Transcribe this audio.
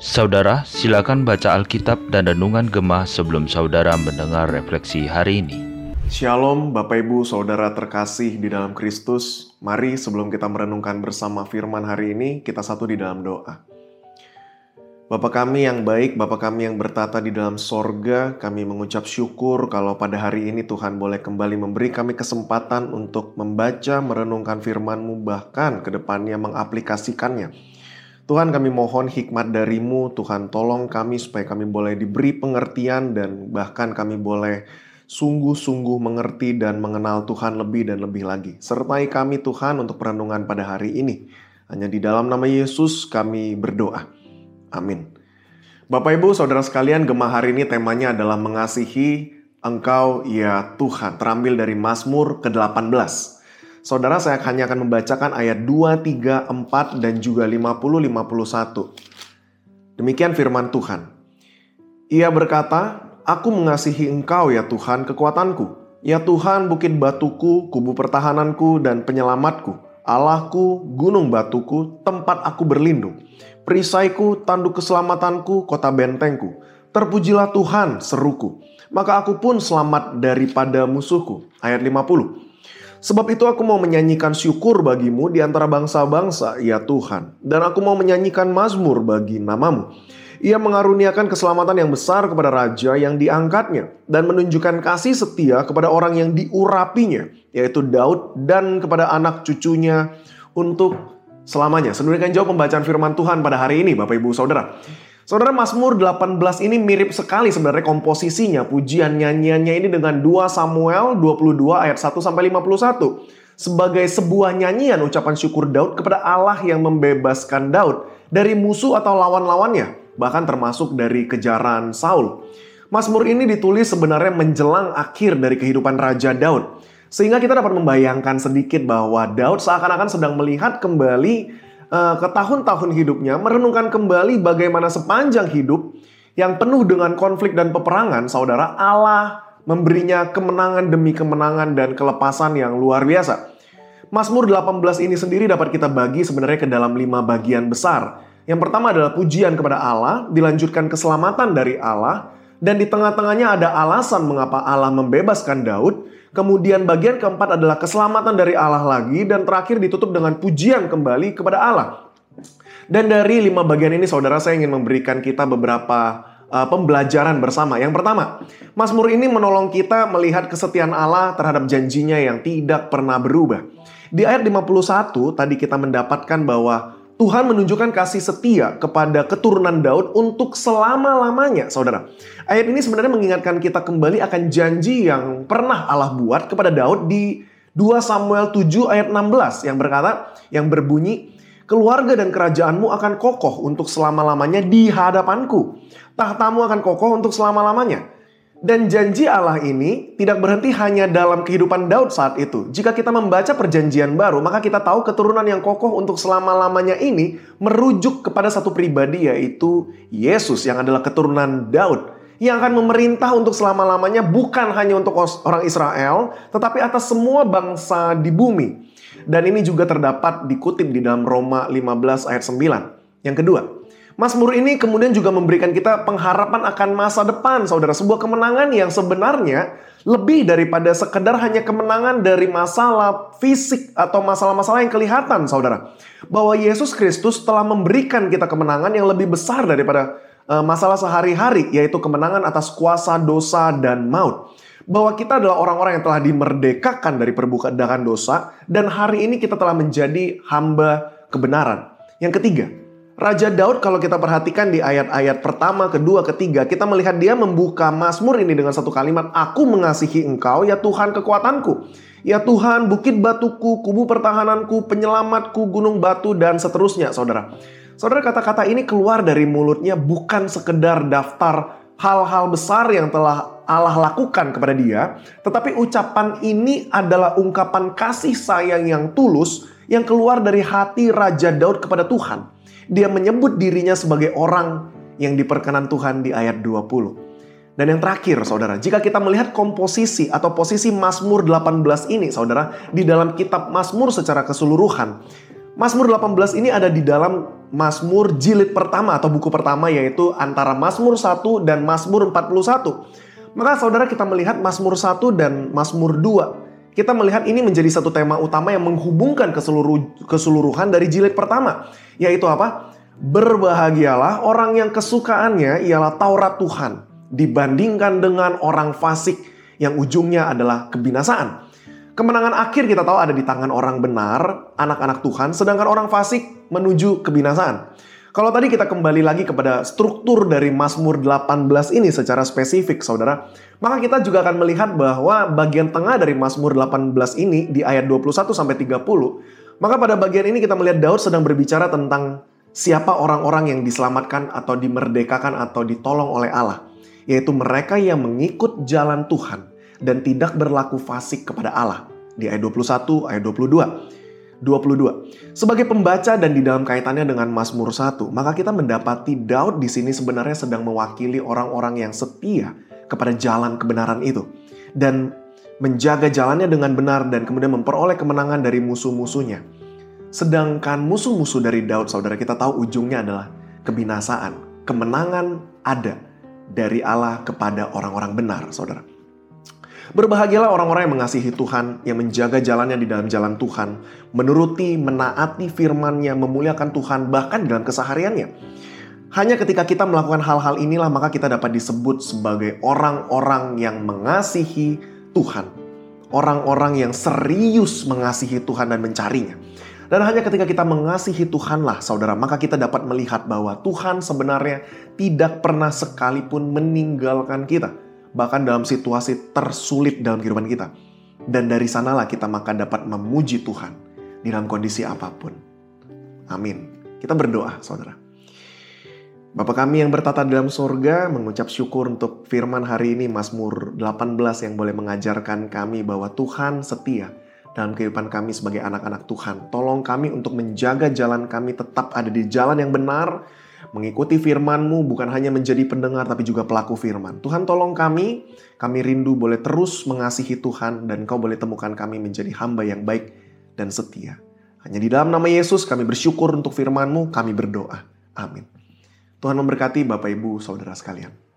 Saudara, silakan baca Alkitab dan Renungan Gemah sebelum saudara mendengar refleksi hari ini. Shalom Bapak Ibu Saudara terkasih di dalam Kristus. Mari sebelum kita merenungkan bersama firman hari ini, kita satu di dalam doa. Bapa kami yang baik, Bapa kami yang bertata di dalam sorga, kami mengucap syukur kalau pada hari ini Tuhan boleh kembali memberi kami kesempatan untuk membaca, merenungkan firman-Mu, bahkan ke depannya mengaplikasikannya Tuhan kami mohon hikmat darimu, Tuhan tolong kami supaya kami boleh diberi pengertian dan bahkan kami boleh sungguh-sungguh mengerti dan mengenal Tuhan lebih dan lebih lagi. Sertai kami Tuhan untuk perenungan pada hari ini. Hanya di dalam nama Yesus kami berdoa. Amin. Bapak Ibu, Saudara sekalian, gemah hari ini temanya adalah mengasihi Engkau ya Tuhan. Terambil dari Mazmur ke-18. Saudara saya hanya akan membacakan ayat 2, 3, 4, dan juga 50, 51. Demikian firman Tuhan. Ia berkata, Aku mengasihi engkau ya Tuhan kekuatanku. Ya Tuhan bukit batuku, kubu pertahananku, dan penyelamatku. Allahku, gunung batuku, tempat aku berlindung. Perisaiku, tanduk keselamatanku, kota bentengku. Terpujilah Tuhan, seruku. Maka aku pun selamat daripada musuhku. Ayat 50. Sebab itu aku mau menyanyikan syukur bagimu di antara bangsa-bangsa, ya Tuhan. Dan aku mau menyanyikan mazmur bagi namamu. Ia mengaruniakan keselamatan yang besar kepada raja yang diangkatnya. Dan menunjukkan kasih setia kepada orang yang diurapinya, yaitu Daud dan kepada anak cucunya untuk selamanya. Sedemikian jauh pembacaan firman Tuhan pada hari ini Bapak Ibu Saudara. Saudara Mazmur 18 ini mirip sekali sebenarnya komposisinya, pujian nyanyiannya ini dengan 2 Samuel 22 ayat 1 sampai 51 sebagai sebuah nyanyian ucapan syukur Daud kepada Allah yang membebaskan Daud dari musuh atau lawan-lawannya, bahkan termasuk dari kejaran Saul. Mazmur ini ditulis sebenarnya menjelang akhir dari kehidupan Raja Daud. Sehingga kita dapat membayangkan sedikit bahwa Daud seakan-akan sedang melihat kembali uh, ke tahun-tahun hidupnya, merenungkan kembali bagaimana sepanjang hidup yang penuh dengan konflik dan peperangan, saudara, Allah memberinya kemenangan demi kemenangan dan kelepasan yang luar biasa. Mazmur 18 ini sendiri dapat kita bagi sebenarnya ke dalam lima bagian besar. Yang pertama adalah pujian kepada Allah, dilanjutkan keselamatan dari Allah, dan di tengah-tengahnya ada alasan mengapa Allah membebaskan Daud, Kemudian bagian keempat adalah keselamatan dari Allah lagi dan terakhir ditutup dengan pujian kembali kepada Allah. Dan dari lima bagian ini saudara saya ingin memberikan kita beberapa uh, pembelajaran bersama. Yang pertama, Mazmur ini menolong kita melihat kesetiaan Allah terhadap janjinya yang tidak pernah berubah. Di ayat 51 tadi kita mendapatkan bahwa Tuhan menunjukkan kasih setia kepada keturunan Daud untuk selama-lamanya, saudara. Ayat ini sebenarnya mengingatkan kita kembali akan janji yang pernah Allah buat kepada Daud di 2 Samuel 7 ayat 16 yang berkata, yang berbunyi, Keluarga dan kerajaanmu akan kokoh untuk selama-lamanya di hadapanku. Tahtamu akan kokoh untuk selama-lamanya. Dan janji Allah ini tidak berhenti hanya dalam kehidupan Daud saat itu. Jika kita membaca perjanjian baru, maka kita tahu keturunan yang kokoh untuk selama-lamanya ini merujuk kepada satu pribadi yaitu Yesus yang adalah keturunan Daud. Yang akan memerintah untuk selama-lamanya bukan hanya untuk orang Israel, tetapi atas semua bangsa di bumi. Dan ini juga terdapat dikutip di dalam Roma 15 ayat 9. Yang kedua, Mazmur ini kemudian juga memberikan kita pengharapan akan masa depan, saudara. Sebuah kemenangan yang sebenarnya lebih daripada sekedar hanya kemenangan dari masalah fisik atau masalah-masalah yang kelihatan, saudara. Bahwa Yesus Kristus telah memberikan kita kemenangan yang lebih besar daripada uh, masalah sehari-hari, yaitu kemenangan atas kuasa dosa dan maut bahwa kita adalah orang-orang yang telah dimerdekakan dari perbukaan dosa dan hari ini kita telah menjadi hamba kebenaran. Yang ketiga, Raja Daud kalau kita perhatikan di ayat-ayat pertama, kedua, ketiga, kita melihat dia membuka Mazmur ini dengan satu kalimat, Aku mengasihi engkau, ya Tuhan kekuatanku. Ya Tuhan, bukit batuku, kubu pertahananku, penyelamatku, gunung batu, dan seterusnya, saudara. Saudara, kata-kata ini keluar dari mulutnya bukan sekedar daftar hal-hal besar yang telah Allah lakukan kepada dia, tetapi ucapan ini adalah ungkapan kasih sayang yang tulus yang keluar dari hati Raja Daud kepada Tuhan dia menyebut dirinya sebagai orang yang diperkenan Tuhan di ayat 20. Dan yang terakhir, saudara, jika kita melihat komposisi atau posisi Mazmur 18 ini, saudara, di dalam kitab Mazmur secara keseluruhan, Mazmur 18 ini ada di dalam Mazmur jilid pertama atau buku pertama yaitu antara Mazmur 1 dan Mazmur 41. Maka saudara kita melihat Mazmur 1 dan Mazmur 2. Kita melihat ini menjadi satu tema utama yang menghubungkan ke seluruh, keseluruhan dari jilid pertama. Yaitu apa? Berbahagialah orang yang kesukaannya ialah Taurat Tuhan dibandingkan dengan orang fasik yang ujungnya adalah kebinasaan. Kemenangan akhir kita tahu ada di tangan orang benar, anak-anak Tuhan, sedangkan orang fasik menuju kebinasaan. Kalau tadi kita kembali lagi kepada struktur dari Mazmur 18 ini secara spesifik, saudara, maka kita juga akan melihat bahwa bagian tengah dari Mazmur 18 ini di ayat 21 sampai 30, maka pada bagian ini kita melihat Daud sedang berbicara tentang siapa orang-orang yang diselamatkan atau dimerdekakan atau ditolong oleh Allah, yaitu mereka yang mengikut jalan Tuhan dan tidak berlaku fasik kepada Allah. Di ayat 21, ayat 22. 22. Sebagai pembaca dan di dalam kaitannya dengan Mazmur 1, maka kita mendapati Daud di sini sebenarnya sedang mewakili orang-orang yang setia kepada jalan kebenaran itu dan menjaga jalannya dengan benar dan kemudian memperoleh kemenangan dari musuh-musuhnya. Sedangkan musuh-musuh dari Daud, saudara kita tahu ujungnya adalah kebinasaan. Kemenangan ada dari Allah kepada orang-orang benar, saudara. Berbahagialah orang-orang yang mengasihi Tuhan, yang menjaga jalannya di dalam jalan Tuhan, menuruti, menaati firman-Nya, memuliakan Tuhan, bahkan dalam kesehariannya. Hanya ketika kita melakukan hal-hal inilah maka kita dapat disebut sebagai orang-orang yang mengasihi Tuhan. Orang-orang yang serius mengasihi Tuhan dan mencarinya. Dan hanya ketika kita mengasihi Tuhanlah, saudara, maka kita dapat melihat bahwa Tuhan sebenarnya tidak pernah sekalipun meninggalkan kita bahkan dalam situasi tersulit dalam kehidupan kita. Dan dari sanalah kita maka dapat memuji Tuhan di dalam kondisi apa pun. Amin. Kita berdoa, saudara. Bapak kami yang bertata dalam sorga, mengucap syukur untuk firman hari ini Mazmur 18 yang boleh mengajarkan kami bahwa Tuhan setia dalam kehidupan kami sebagai anak-anak Tuhan. Tolong kami untuk menjaga jalan kami tetap ada di jalan yang benar, mengikuti firman-Mu bukan hanya menjadi pendengar tapi juga pelaku firman. Tuhan tolong kami, kami rindu boleh terus mengasihi Tuhan dan Kau boleh temukan kami menjadi hamba yang baik dan setia. Hanya di dalam nama Yesus kami bersyukur untuk firman-Mu, kami berdoa. Amin. Tuhan memberkati Bapak Ibu Saudara sekalian.